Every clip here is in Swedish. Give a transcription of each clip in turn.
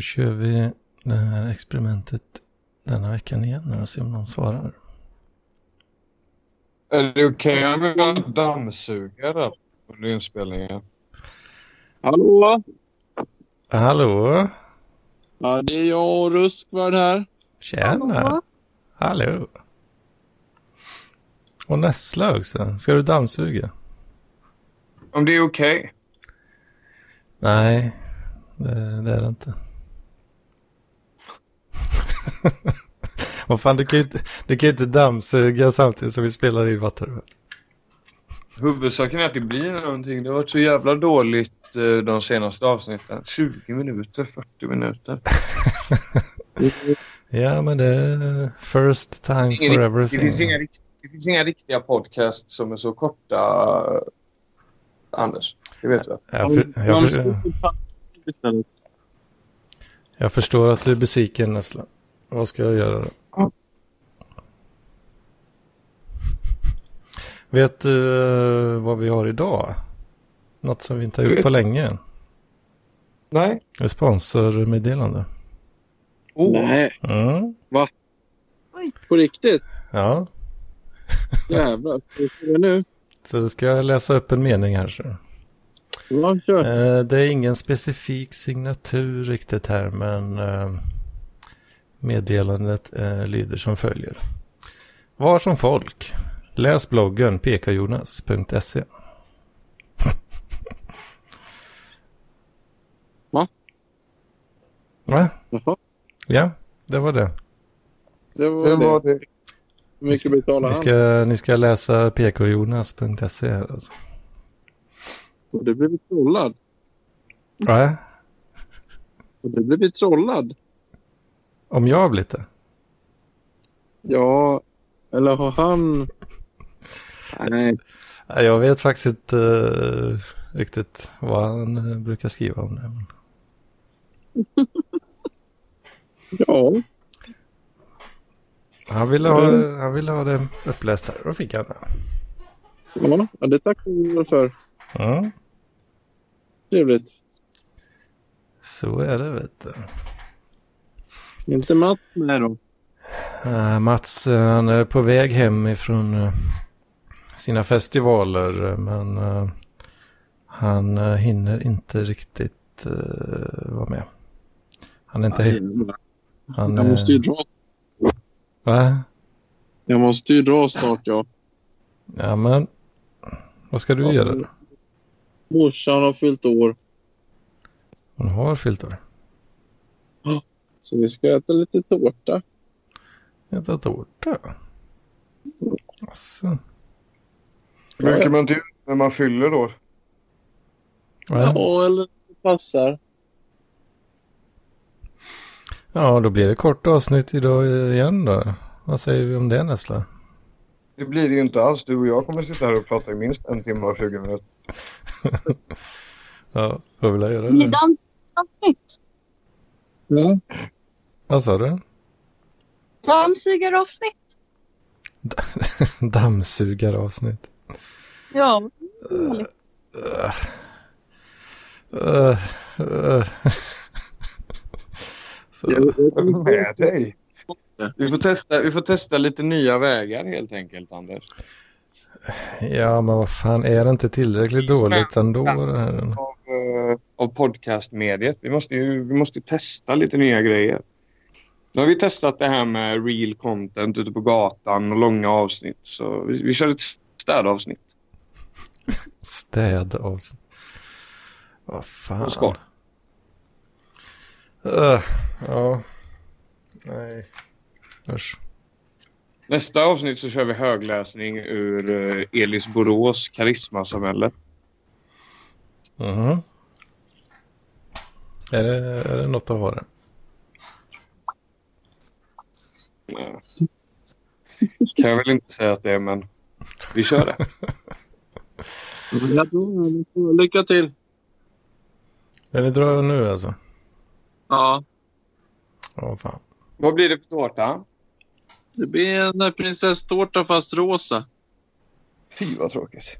Då kör vi det här experimentet denna veckan igen och ser om någon svarar. Är det okej om vi dammsuger under inspelningen? Hallå? Hallå? Ja, det är jag och Ruskvard här. Tjena! Hallå! Och Nessla också. Ska du dammsuga? Om det är okej. Nej, det, det är det inte. Vad fan, du kan ju inte, du kan ju inte dammsuga samtidigt som vi spelar in Vattenrör. Huvudsaken är att det blir någonting. Det har varit så jävla dåligt eh, de senaste avsnitten. 20 minuter, 40 minuter. Ja, men det är first time Ingen- for Det everything. finns, inga, det finns inga riktiga podcasts som är så korta, Anders. Det vet du. Jag, jag, Istället. jag förstår att du är besviken Nessla. Vad ska jag göra då? Vet du eh, vad vi har idag? Något som vi inte har gjort på länge. Nej. Ett sponsormeddelande. Oh. Nej, Mm. på riktigt? Ja, Jävlar. Det nu? så då ska jag läsa upp en mening här. Så. Ja, kör. Eh, det är ingen specifik signatur riktigt här, men eh, meddelandet eh, lyder som följer. Var som folk. Läs bloggen pkjonas.se. Va? Va? Jaha, Ja, det var det. det var Det det. var det. Mycket betalar Ni ska, ni ska läsa pkjonas.se här alltså. Och det blev vi trollad. Va? Och det blev vi trollad. Om jag har blivit det? Ja, eller har han... Nej, Jag vet faktiskt inte eh, riktigt vad han eh, brukar skriva om det. ja. Han ville, ha, Mm. han ville ha det uppläst här. Då fick han det. Ja, ja, det tackar vi för. Mm. Trevligt. Så är det vet du. Inte Mats med då? Eh, Mats eh, han är på väg hem ifrån eh, sina festivaler. Men eh, han hinner inte riktigt uh, vara med. Han är inte... Nej, he- han, Jag måste ju dra. Va? Jag måste ju dra snart, ja. Ja men. Vad ska du Ja. göra? Morsan har fyllt år. Hon har fyllt år. Så vi ska äta lite tårta. Äta tårta. Alltså. Brukar man inte göra när man fyller år? Ja. Ja, eller det passar. ja, då blir det kort avsnitt idag igen då. Vad säger vi om det Nessla? Det blir det ju inte alls. Du och jag kommer sitta här och prata i minst en timme och 20 minuter. Ja, vad vill jag göra Blir det? dammsugaravsnitt. Ja. Vad sa du? Dammsugaravsnitt. Dammsugaravsnitt. Ja. Uh, uh, uh. Så, Jag- med dig. Vi får, testa, vi får testa lite nya vägar helt enkelt, Anders. ja, men vad fan, är det inte tillräckligt dåligt ändå? Det här? Av, podcastmediet. Vi måste ju vi måste testa lite nya grejer. Nu har vi testat det här med real content ute på gatan och långa avsnitt. Så vi, vi kör ett städavsnitt. Städavsnitt. Vad fan. Och skål. Uh, ja. Nej. Usch. Nästa avsnitt så kör vi högläsning ur eh, Elis Borås karismasamhälle. Mhm. Är, det, är det något att ha det? Nej. Kan jag väl inte säga att det är, men vi kör det. Lycka till. Är det drar nu alltså? Ja. Ja, fan. Vad blir det för tårta? Det blir en prinsesstårta fast rosa. Fy vad tråkigt.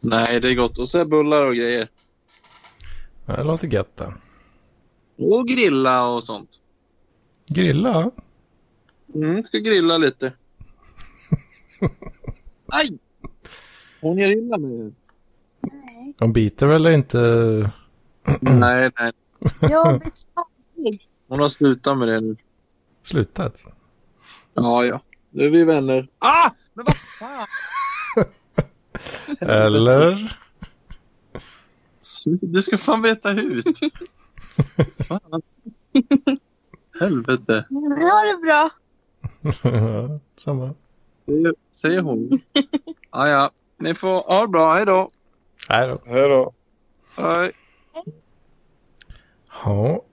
Nej, det är gott. Och så är bullar och grejer. Det låter gött det. Och grilla och sånt. Grilla? Mm, ska grilla lite. Aj! Hon gör illa mig. Nej. De biter väl inte? Nej, nej. Jag blir slarvig. Hon har slutat med det nu. Slutat? Ja, ja. Nu är vi vänner. Ah! Men vad fan! Eller? Du ska fan veta ut. Fan. Helvete. Har det bra. Samma. Säger, säger hon. Ja, ja. Ni får ha det bra. Hej då. Nej då. Hej då. Hej. Ja.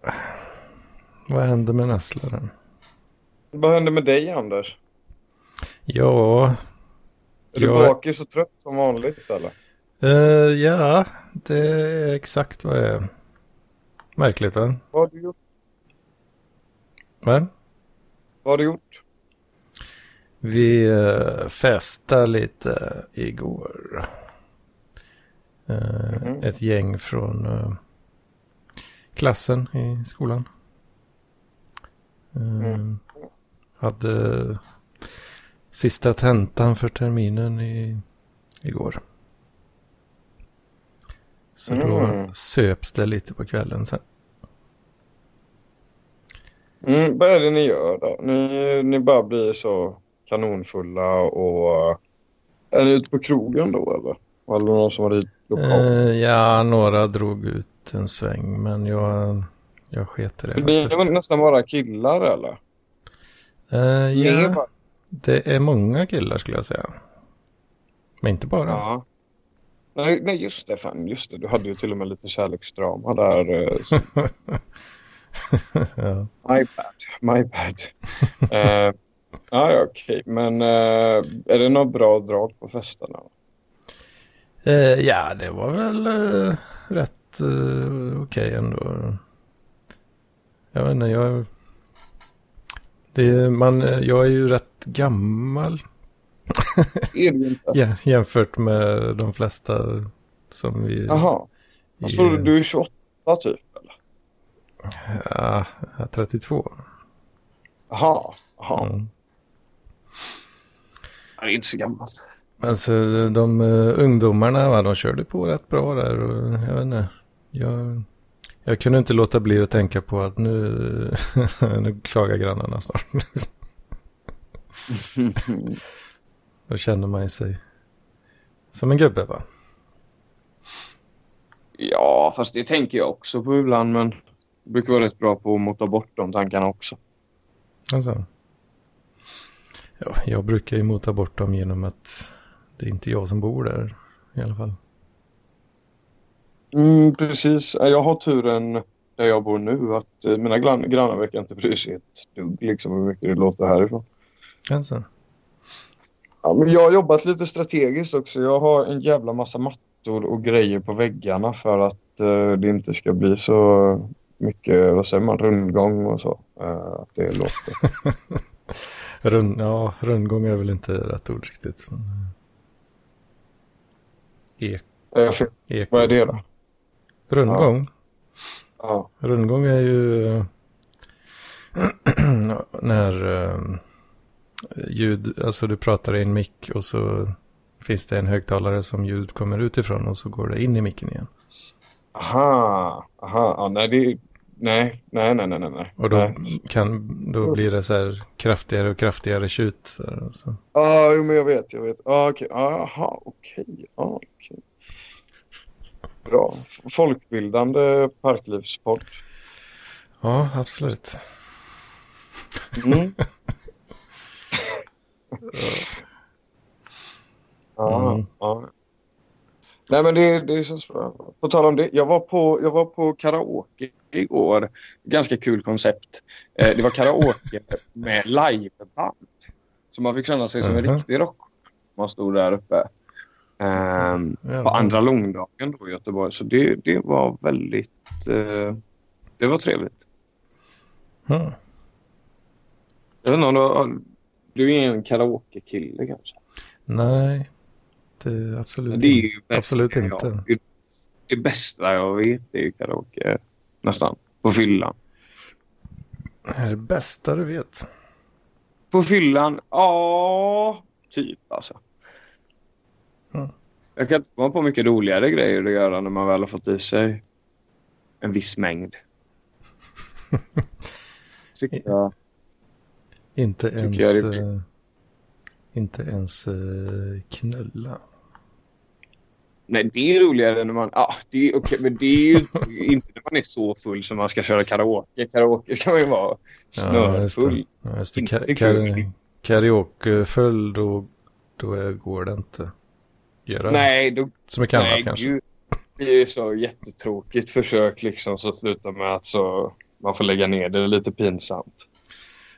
Vad händer med nässlaren? Vad händer med dig, Anders? Ja. Är du Jag- bakis och trött som vanligt, eller? eh, ja, det är exakt vad jag är. Märkligt va? Vad har du gjort? Va? Vad har du gjort? Vi uh, festade lite igår. Eh, Mhm. Ett gäng från eh, klassen i skolan. Mm. Hade sista tentan för terminen i, igår. Så då Mm. söps det lite på kvällen sen. Mm, vad är det ni gör då? Ni, ni bara blir så kanonfulla och... Är ni ute på krogen då, eller? Eller någon som har dit lokal? Eh, ja, några drog ut en sväng men jag, jag sket i det För det är nästan bara killar, eller? Eh, ja, det är många killar skulle jag säga. Men inte bara. Ja. Nej, nej, just det. Fan, just det. Du hade ju till och med lite kärleksdrama där. eh, ja. My bad. My bad. uh, ja, okej. Men eh, är det något bra drag på festerna? Eh, ja, det var väl eh, rätt eh, okej ändå. Jag vet inte, jag... Det är, man, jag är ju rätt gammal Är det inte? ja, jämfört med de flesta som vi... Jaha. Alltså, du är 28 typ? Eller? Ja, jag är 32. Jaha. Jaha. Mm. Det är inte så gammalt. Alltså de uh, ungdomarna, va, de körde på rätt bra där och jag vet inte. Jag, jag kunde inte låta bli att tänka på att nu, nu klagar grannarna snart. Då känner man sig som en gubbe va? ja, fast det tänker jag också på ibland. Men jag brukar vara rätt bra på att mota bort de tankarna också. Alltså. Ja, jag brukar ju mota bort dem genom att det är inte jag som bor där i alla fall. Mm, precis. Jag har turen där jag bor nu att eh, mina grann, grannar verkar inte bry sig ett dugg liksom hur mycket det låter härifrån. Alltså. Ja, men jag har jobbat lite strategiskt också. Jag har en jävla massa mattor och grejer på väggarna för att eh, det inte ska bli så mycket, vad säger man, rundgång och så. Eh, att det låter. Rund, ja, rundgång är väl inte rätt ord riktigt. Eh, Ek, Eh, eko. vad är det då? Rundgång? Ja. Rundgång är ju eh, när ljud, alltså du pratar i en mick och så finns det en högtalare som ljud kommer ut ifrån och så går det in i micken igen. Aha, aha, ja, nej, det, nej, nej, nej, nej, nej. Och då, nej. kan, då blir det så här kraftigare och kraftigare tjut. Ja, jo, men jag vet, jag vet. Ja, okej. Aha, okej. Ja, okej. Bra. F- Folkbildande parklivspodd. Ja, absolut. Mm. ja, Mm. ja. Nej, men det, det känns bra. På tal om det, jag var på, jag var på karaoke igår. Ganska kul koncept. Eh, det var karaoke med liveband. Så man fick känna sig som en Mhm. riktig rock. Man stod där uppe. Ja, på andra långdagen då i Göteborg. Så det, det var väldigt... Eh, det var trevligt. Mm. Jag vet inte om du, har- du är en karaoke-kille kanske? Nej. det absolut, Det är ju absolut verkligen inte. jag. Det- bästa jag vet är ju karaoke. Nästan. På fyllan. Det är det bästa du vet. På fyllan? Ja, typ alltså. Ja. Jag kan inte komma på mycket roligare grejer att göra när man väl har fått i sig en viss mängd. Tycker jag. Inte Tycker ens, det eh, inte ens eh, knulla. Nej, det är roligare när man... Ja, det är okej, men det är ju inte när man är så full som man ska köra karaoke. Karaoke ska man ju vara Ja, just det. Ja, just det. Inte då, då är, går det inte. Göra Nej, då, så mycket nej annat kanske. gud. det är så jättetråkigt försök liksom så slutar med att så man får lägga ner det. Det är lite pinsamt.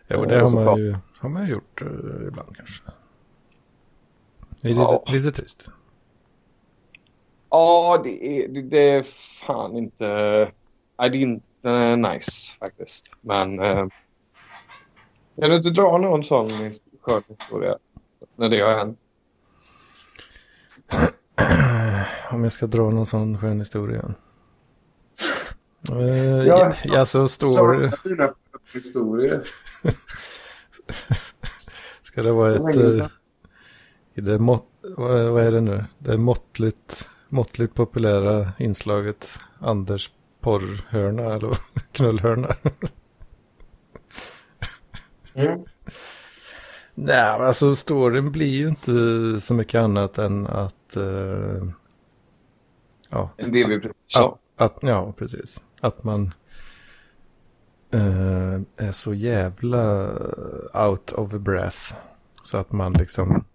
Jo, det har så man ju har man ju gjort eh, ibland kanske. Det är lite, Ja. lite trist. Ja, det är, det, det är fan inte... Nej, det är inte nice faktiskt. Men... Eh, kan du inte dra någon sån skön historia när det har hänt? Om jag ska dra någon sån skön historia. Uh, Ja, ja, så- ja, så står... dina historier. Ska det vara ett... eh, i det mått, vad, vad är det nu? Det är måttligt, måttligt populära inslaget Anders porrhörna eller knullhörna. Mm. Nej, men alltså storyn blir ju inte så mycket annat än att... eh, ja, Det vi precis sa. att, ja, precis. Att man eh, är så jävla out of breath. Så att man liksom...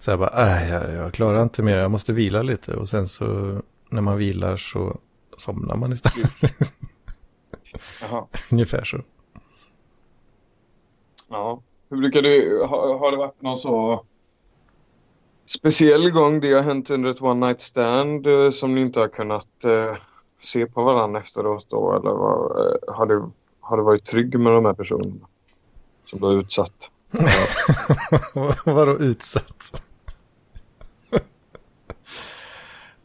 Så här bara, äh, jag, jag klarar inte mer, jag måste vila lite. Och sen så när man vilar så somnar man istället. Jaha. Ungefär så. Ja. Hur brukar du... Har, har det varit någon så speciell gång det har hänt under ett one night stand eh, som ni inte har kunnat eh, se på varandra efteråt då? Eller vad, eh, har, du, har du varit trygg med de här personerna som du har utsatt? Vadå utsatt?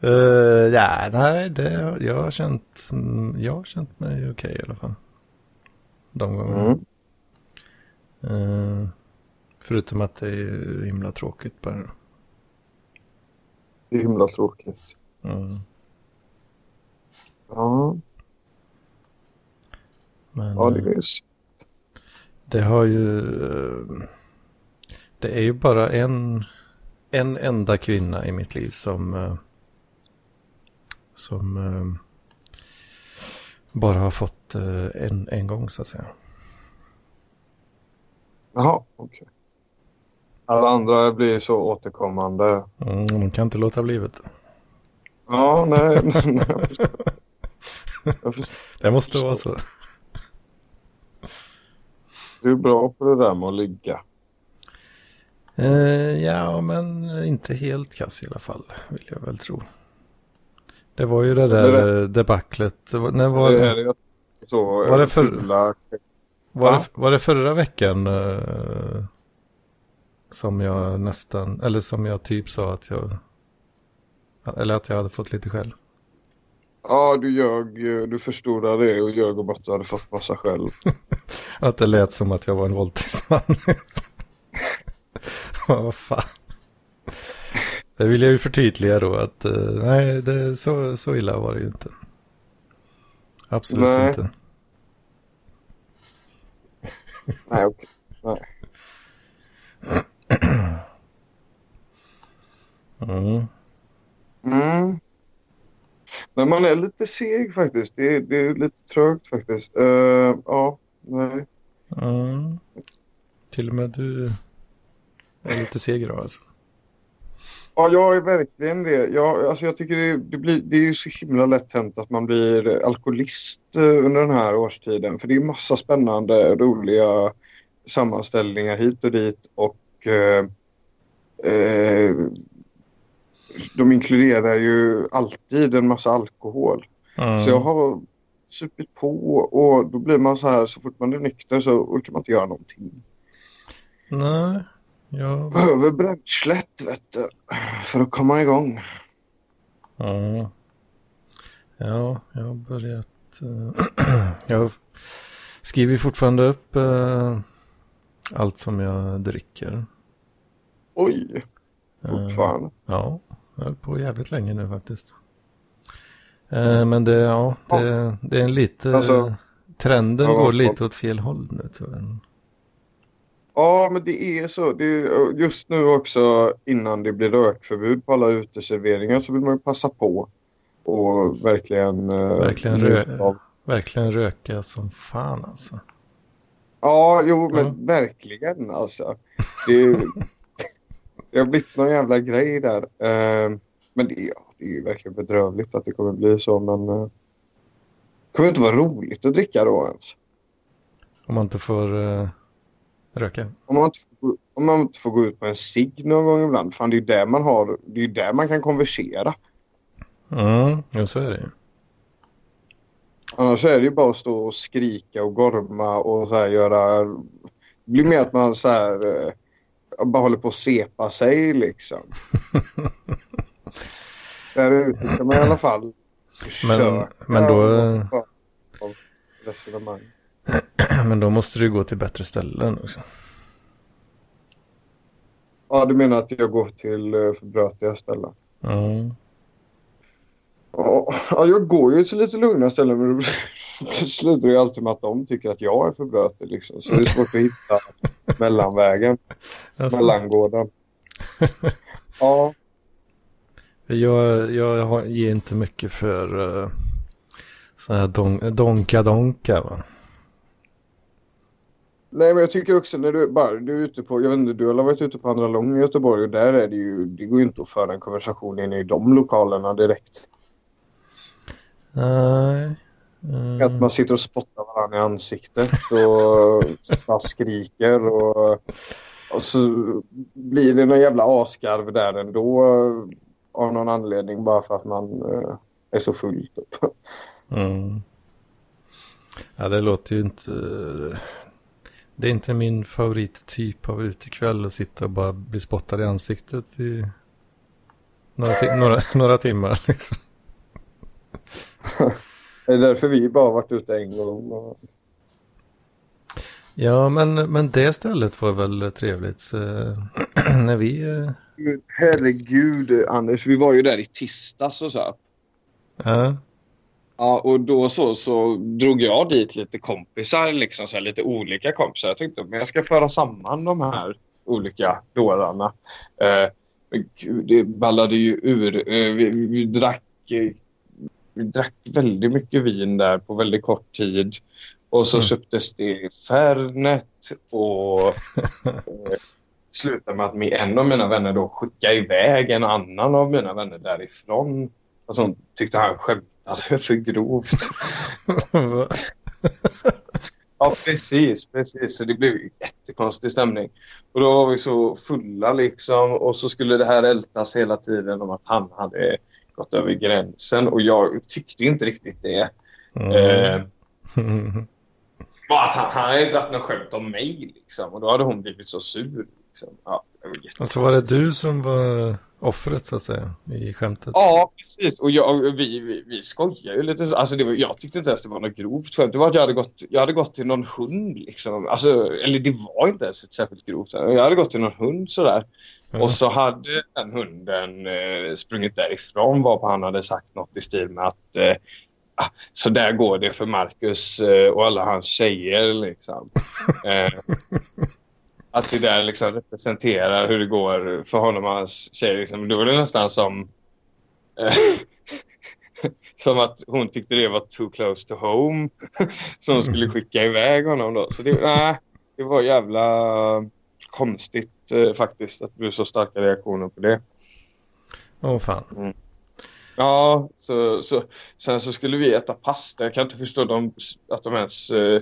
uh, ja, nej, det, jag, har känt, mm, jag har känt mig okej i alla fall. De gångerna. Mm. Eh, förutom att det är himla tråkigt bara. Det är himla tråkigt. Mm. Ja, Men ja det är det har ju... eh, det är ju bara en, en enda kvinna i mitt liv som... eh, som eh, bara har fått en, en gång så att säga. Jaha, okej. Alla andra blir så återkommande. Mm, de kan inte låta bli vet du. Ja, nej. nej förstår. Det måste vara så. Du är bra på det där med att ligga. Eh, ja, men inte helt kass i alla fall, vill jag väl tro. Det var ju det där eh, debaclet. Det När var, Det det så Var det för- var, Va? det, var det förra veckan eh, som jag nästan, eller som jag typ sa att jag, eller att jag hade fått lite skäll. Ja, du ljög. Du förstorade det och ljög om att du hade fått massa själv. Att det lät som att jag var en våldtäktsman. Ja, Vad fan. Det vill jag ju förtydliga då att eh, nej, det, så, så illa var det ju inte. Absolut Nej. inte. Nej, okej. Nej. Mm. Mm. Men man är lite seg faktiskt. Det är, det är lite trögt faktiskt. Eh, ja, nej. Mm. Till och med du är lite seg idag alltså. Ja, jag är verkligen det. Jag, alltså jag tycker det, det, blir, det är ju så himla lätt hänt att man blir alkoholist eh, under den här årstiden. För det är massa spännande, roliga sammanställningar hit och dit. Och eh, eh, de inkluderar ju alltid en massa alkohol. Mm. Så jag har supit på och då blir man så här, så fort man är nykter så orkar man inte göra någonting. Nej, Ja, Behöver bränslet, vet du. För att komma igång. ja. ja jag har börjat. eh, jag skriver fortfarande upp eh, allt som jag dricker. Oj, Eh, fortfarande. Ja, jag hållit på jävligt länge nu faktiskt. Eh, men det, ja, det, det är en lite... Alltså- trenden Ja, går lite åt fel håll nu tyvärr. Ja, men det är så. Det är, just nu också innan det blir rökförbud på alla uteserveringar så vill man ju passa på och verkligen... eh, Verkligen rö- Verkligen röka som fan alltså. Ja, jo, men Ja. verkligen alltså. Det, är, det har blivit någon jävla grej där. Eh, men det, är- det är ju verkligen bedrövligt att det kommer bli så, men... eh, det kommer inte vara roligt att dricka då ens. Om man inte får eh, röka. Om man, inte får, om man inte får gå ut på en cigg någon gång ibland. Fan, det är ju där man har... Det är där man kan konversera. Mm, jo så är det ju. Annars är det ju bara att stå och skrika och gorma och så här göra... Det blir mer att man så här... Bara håller på att sepa sig liksom. Där ute kan man i alla fall försöka men då- och resonemang. Men då måste du gå till bättre ställen också. Ja, du menar att jag går till eh, för brötiga ställen? Mm. Ja, ja, jag går ju till lite lugna ställen men det slutar ju alltid med att de tycker att jag är för brötig liksom. Så det är svårt att hitta mellanvägen, Alltså, mellangården. Ja, jag jag har, ger inte mycket för uh, sån här don, donka-donka va. nej men jag tycker också när du bara, du är ute på, jag vet inte, du har varit ute på Andra Lång i Göteborg och där är det ju, det går ju inte att föra en konversation inne i de lokalerna direkt. Nej. Mm. Att man sitter och spottar varandra i ansiktet och skriker och, och så blir det någon jävla asgarv där ändå av någon anledning bara för att man eh, är så full. Typ. Mm. Ja, det låter ju inte... Det är inte min favorittyp av utekväll att sitta och bara bli spottad i ansiktet i några, några, några timmar. Liksom. Det är därför vi bara varit ute en gång. Och, Ja, men, men det stället var väl trevligt. Så, när vi... eh, Gud, Herregud Anders, vi var ju där i tisdags och så. Ja, Ja, och då så, så drog jag dit lite kompisar, liksom så här, lite olika kompisar. Jag tänkte men jag ska föra samman de här olika dårarna. Eh, det ballade ju ur. Eh, vi, vi, drack, eh, drack väldigt mycket vin där på väldigt kort tid. Och så Mm. köptes det Fernet och eh, slutade med att en av mina vänner då skickade iväg en annan av mina vänner därifrån. Och så tyckte han skämtade för grovt. Ja, precis, precis. Så det blev jättekonstig stämning. Och då var vi så fulla liksom och så skulle det här ältas hela tiden om att han hade gått över gränsen och jag tyckte inte riktigt det. Eh, Mm. och att han, han hade dragit något skämt om mig liksom och då hade hon blivit så sur. Liksom. Ja, det var Och så var det du som var offret så att säga i skämtet. Ja, precis. Och jag, vi, vi, vi skojar ju lite. så. Alltså det var, jag tyckte inte ens det var något grovt skämt. Det var att jag hade gått, jag hade gått till någon hund. Liksom. Alltså, eller det var inte ens ett särskilt grovt. Jag hade gått till någon hund sådär. Ja. Och så hade den hunden eh, sprungit därifrån varpå han hade sagt något i stil med att eh, ah, så där går det för Marcus eh, och alla hans tjejer. Liksom. Att det där liksom representerar hur det går för honom och hans tjejer. Liksom. Då var det nästan som eh, som att hon tyckte det var too close to home. Så hon skulle skicka iväg honom då. Så det, nej, det var jävla konstigt eh, faktiskt att det blev så starka reaktioner på det. Åh fan. Ja, så, så, sen så skulle vi äta pasta. Jag kan inte förstå dem, att de ens eh,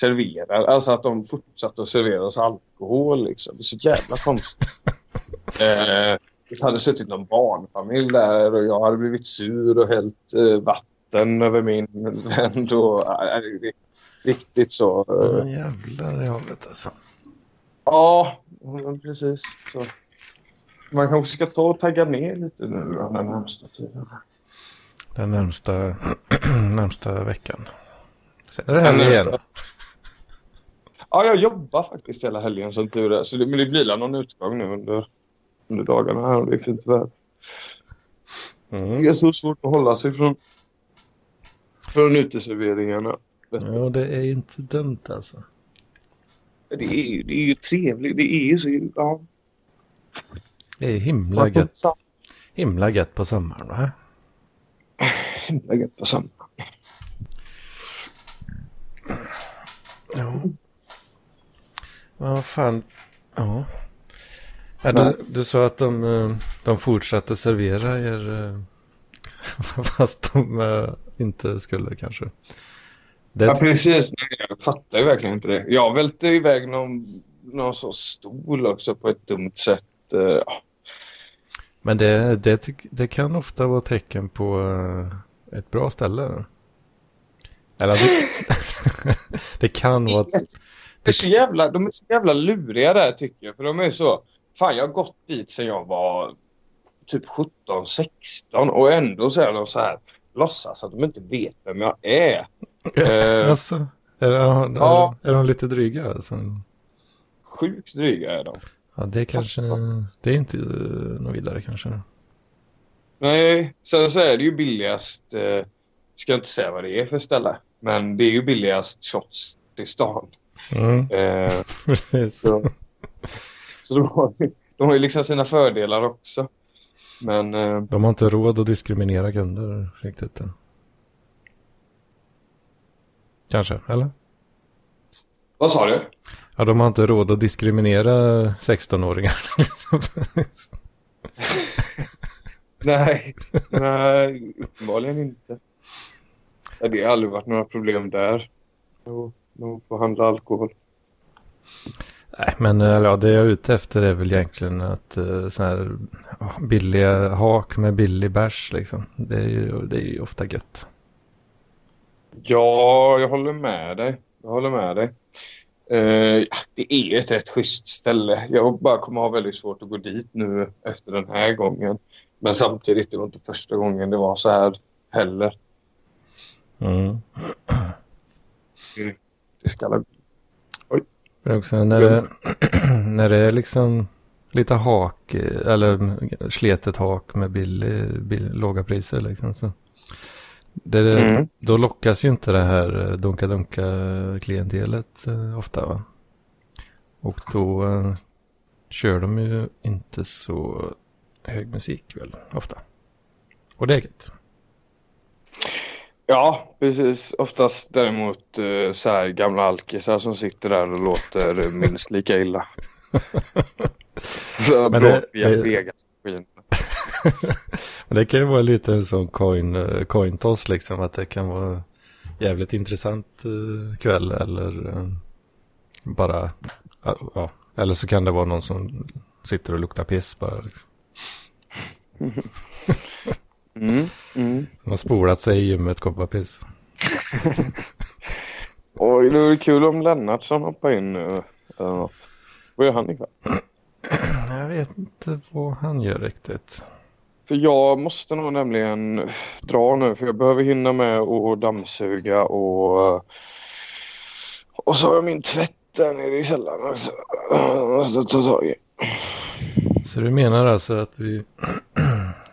serverar, alltså att de fortsatte att servera oss alkohol. Liksom. Det är så jävla konstigt. eh, det hade suttit någon barnfamilj där och jag hade blivit sur och hällt eh, vatten över min vän. Och, eh, det- riktigt så. Ja, Eh, jävlar i hållet alltså. Ja, precis. Så. Man kanske ska ta och tagga ner lite nu då, den närmsta tiden. Den närmsta, närmsta veckan. Sen är det närmsta- igen. Ja, jag jobbar faktiskt hela helgen som tur är. Så det, men det blir väl någon utgång nu under, under dagarna här och det är fint väder. Mm. Det är så svårt att hålla sig från, från uteserveringarna. Ja, det är inte dumt alltså. Det är, ju- det är ju trevligt. Det är ju så... Ja. Det är himla gött. Himla gött på sommaren va? himla gött på samma. Ja. Vad fan. Ja. ja du, du sa att de, eh, de fortsatte servera er. eh, Fast de eh, inte skulle kanske. Det, Ja, precis. Jag fattar ju verkligen inte det. Jag välte iväg någon, någon sån stol också på ett dumt sätt. Men det, det, det kan ofta vara tecken på ett bra ställe. Eller det, det kan vara... Är så jävla, de är så jävla luriga där tycker jag. För de är så... Fan, jag har gått dit sedan jag var typ 17, 16 och ändå så är de så här låtsas att de inte vet vem jag är. Eh, Alltså, är, är, Ja. är de lite dryga? Alltså? sjukt dryga är de. Ja, det kanske... Det är inte uh, något vidare kanske. Nej, sen så är det ju billigast... Eh, ska jag inte säga vad det är för ställe. Men det är ju billigast shots i stan. Mm, Eh, så så de, har, de har ju liksom sina fördelar också. Men eh, De har inte råd att diskriminera kunder riktigt än. Kanske, eller? vad sa du? Ja, de har inte råd att diskriminera 16-åringar. Nej, nej uppenbarligen inte. Det har aldrig varit några problem där. Jo, De får handla alkohol. Nej, men eh, ja, det jag är ute efter är väl egentligen att uh, så här ja, billiga hak med billig bärs liksom. Det är ju, det är ju ofta gött. Ja, jag håller med dig. Jag håller med dig. Eh, ja, det är ett rätt schysst ställe. Jag bara kommer ha väldigt svårt att gå dit nu efter den här gången. Men samtidigt, det var inte första gången det var så här heller. Mm. Det ska alla... Men också när det, när det är liksom lite hak, eller sletet hak med billig, bill, låga priser liksom. Så det, Mm. Då lockas ju inte det här eh, dunka-dunka-klientelet eh, ofta va? Och då eh, kör de ju inte så hög musik väl ofta. Och det är gött. Ja, precis. Oftast däremot eh, så här gamla alkisar som sitter där och låter minst lika illa. Men det- Vegas-maskiner. Men det kan ju vara lite en sån coin, eh, coin toss liksom. Att det kan vara jävligt intressant eh, kväll eller bara, ja. Eller så kan det vara någon som sitter och luktar piss bara. Liksom. Mm, mm. Som har spolat sig i gymmet kopparpiss. Oj, det vore kul om Lennartsson hoppar in nu. Eller något. Vad gör han ikväll? Jag vet inte vad han gör riktigt. För jag måste nog nämligen dra nu för jag behöver hinna med och dammsuga och och så har jag min tvätt där nere i källaren också. Jag måste ta tag i. Så du menar alltså att vi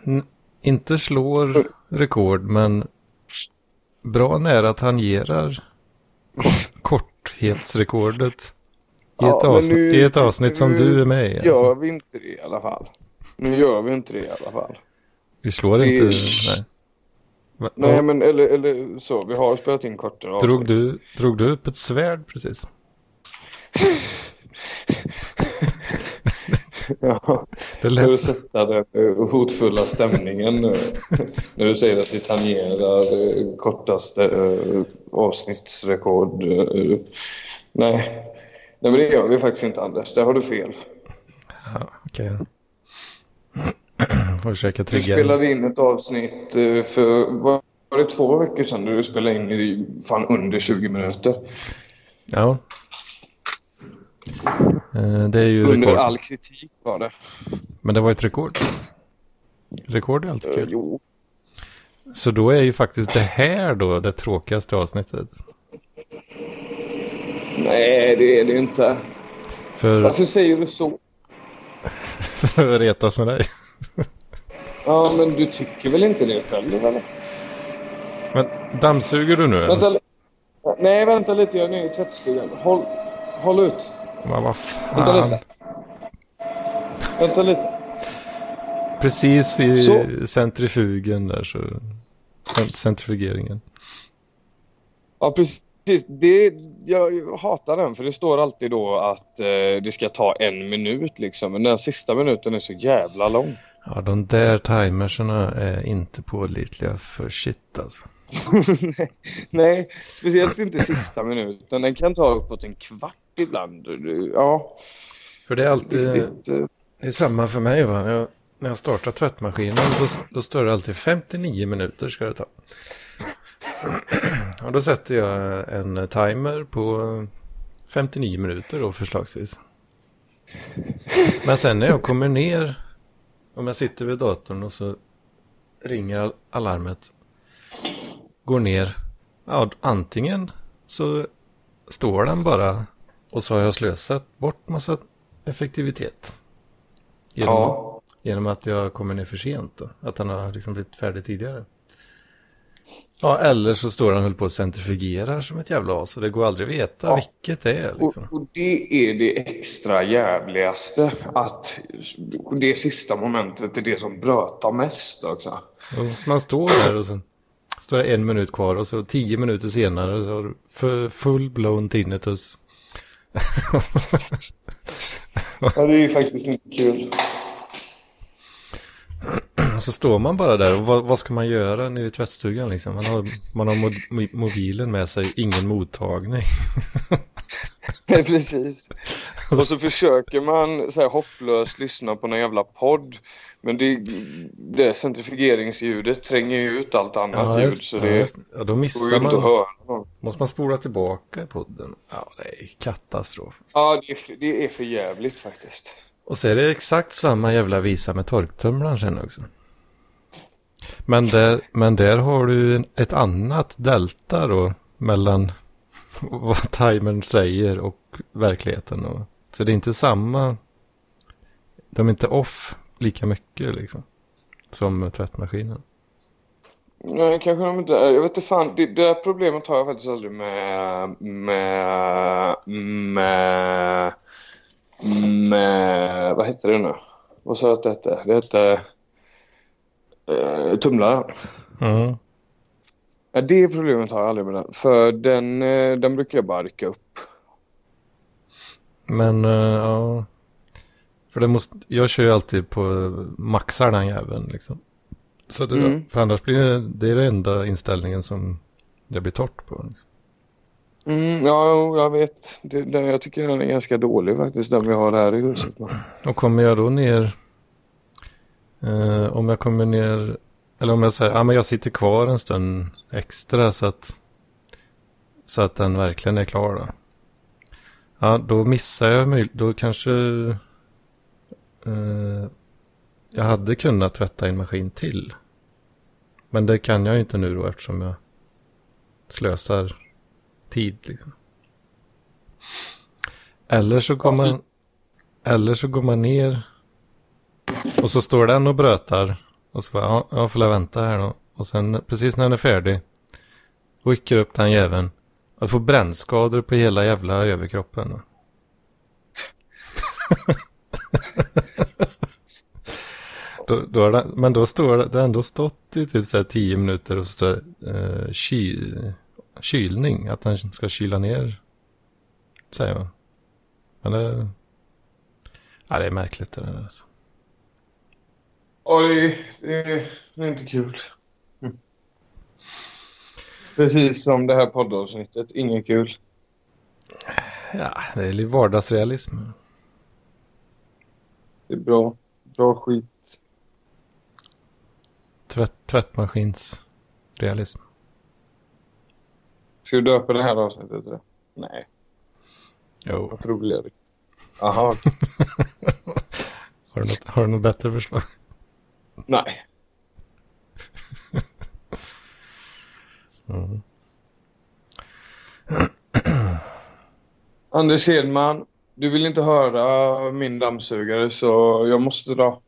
inte slår rekord men bra nära tangerar kort- korthetsrekordet i ett, Ja, avsnitt, nu- i ett avsnitt som du är med i. Gör Alltså. vi inte det i alla fall? Nu gör vi inte det i alla fall. Vi slår det- inte... Nej. Va, Nej men eller, eller så, vi har spelat in kortare drog, avsnitt. du, drog du upp ett svärd precis? Ja, Det för lät att så. sätta den eh, hotfulla stämningen nu. När du säger att vi tangerar eh, kortaste eh, avsnittsrekord. Nej. Nej men det gör vi faktiskt inte Anders, där har du fel. Ja, okej. Får försöka Du trigga. spelade in ett avsnitt för, var var det två veckor sedan du spelade in i fan under 20 minuter? Ja. Eh, det är ju Under rekord. all kritik var det. Men det var ett rekord. Rekord är alltid Eh, kul. jo. Så då är ju faktiskt det här då det tråkigaste avsnittet. Nej, det är det inte. För, Varför säger du så? för att retas med dig. Ja, men du tycker väl inte det själv, eller? Men dammsuger du nu? Vänta, nej, vänta lite. Jag är nere i tvättstugan. Håll, håll ut. Men vad Vänta fan. lite. Vänta lite. Precis i Så. centrifugen där så. cent- Centrifugeringen. Ja, precis. Det, jag hatar den för det står alltid då att eh, det ska ta en minut liksom. Men den sista minuten är så jävla lång. Ja, de där timerserna är inte pålitliga för shit alltså. nej, nej, speciellt inte sista minuten. Den kan ta uppåt en kvart ibland. Ja, För det är alltid, riktigt. eh, det är samma för mig va. När jag, när jag startar tvättmaskinen då, då står det alltid 59 minuter ska det ta. Och då sätter jag en timer på 59 minuter då förslagsvis. Men sen när jag kommer ner, om jag sitter vid datorn och så ringer al- alarmet, går ner, ja antingen så står den bara och så har jag slösat bort massa effektivitet. Genom, Ja. genom att jag kommer ner för sent då. Att han har liksom blivit färdig tidigare. Ja, eller så står han höll på och centrifugerar som ett jävla as. Och det går aldrig att veta Ja. vilket det är liksom. Och, och det är det extra jävligaste. Att det sista momentet är det som brötar mest också. Och så man står där och så står det en minut kvar och så tio minuter senare så har du för full blown tinnitus. Ja, det är ju faktiskt inte kul. Så står man bara där och vad, vad ska man göra nere i tvättstugan liksom? Man har, man har mo- mo- mobilen med sig, ingen mottagning. Nej, precis. Och så försöker man så här hopplöst lyssna på någon jävla podd. Men det, det centrifugeringsljudet tränger ju ut allt annat ljud. just, Så ja, det just, ja, då går missar ju inte att man. höra. Måste man spola tillbaka i podden? Ja, det är katastrof. Ja, det är, för- det är för jävligt faktiskt. Och så är det exakt samma jävla visa med torktumlaren sen också. Men där, men där har du ett annat delta då mellan vad timern säger och verkligheten. Och, så det är inte samma, de är inte off lika mycket liksom. Som tvättmaskinen. Nej, kanske de inte är. Jag vet inte fan. Det, det där problemet har jag faktiskt aldrig med... Med... Med... Med... Vad heter det nu? Vad sa jag att det hette? Det hette... Uh, tumlaren. Mm. Ja, det problemet har jag aldrig med den. För den, eh, den brukar jag bara rycka upp. Men eh, ja. För det måste, jag kör ju alltid på maxar den jäveln liksom. Så det, Mm. för annars blir det, det är den enda inställningen som det blir torrt på. Liksom. Mm, ja, jag vet. Det, den, jag tycker den är ganska dålig faktiskt, den vi har här i huset. Och kommer jag då ner, eh, om jag kommer ner, eller om jag säger, ja men jag sitter kvar en stund extra så att, så att den verkligen är klar då. Ja, då missar jag då kanske eh, jag hade kunnat tvätta en maskin till. Men det kan jag ju inte nu då eftersom jag slösar tid liksom. Eller så går Varför- man, eller så går man ner och så står den och brötar. Och så bara, ja, jag får la vänta här då. Och sen precis när den är färdig. Rycker upp den jäveln. Och får brännskador på hela jävla överkroppen. då, då det, men då står det, det har ändå stått i typ så här tio minuter och så står det eh, ky, kylning. Att den ska kyla ner. Säger man. Men det, ja, det är märkligt det där alltså. Det, det är inte kul. Mm. Precis som det här poddavsnittet, inget kul. Ja, det är lite vardagsrealism. Det är bra. Bra skit. Tvätt, tvättmaskins realism. Ska du döpa det här avsnittet till det? Nej, Jo. vad roligare. Jaha, Har du något, har du något bättre förslag? nej. Mm. Anders Hedman, du vill inte höra min dammsugare så jag måste dra.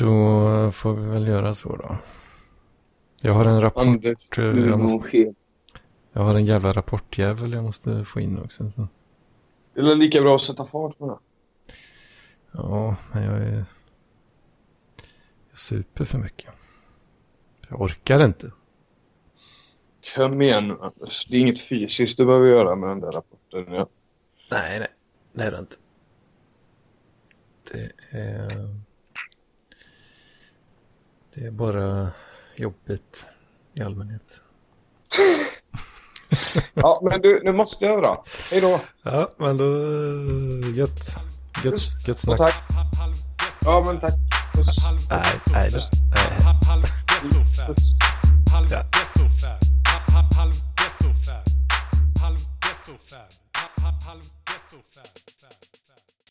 Då får vi väl göra så då. Jag har en rapport. Anders, eh, du jag måste-. Jag har en jävla rapportjävel jag måste få in också. Så. Det är lika bra att sätta fart på det. Ja, men jag är... Jag super för mycket. Jag orkar inte. Kom igen nu Anders. Det är inget fysiskt du behöver göra med den där rapporten. Ja. Nej, nej. Det är det inte. Det är... Det är bara jobbigt i allmänhet. ja, men du, nu måste jag dra. Hej då. Ja, men då... Gött. Gött, gött Och snack. tack. Ja, men tack. Puss. Nej, nej, nej. Puss. Ghetto-fab. Halv. Halv ghetto-fab.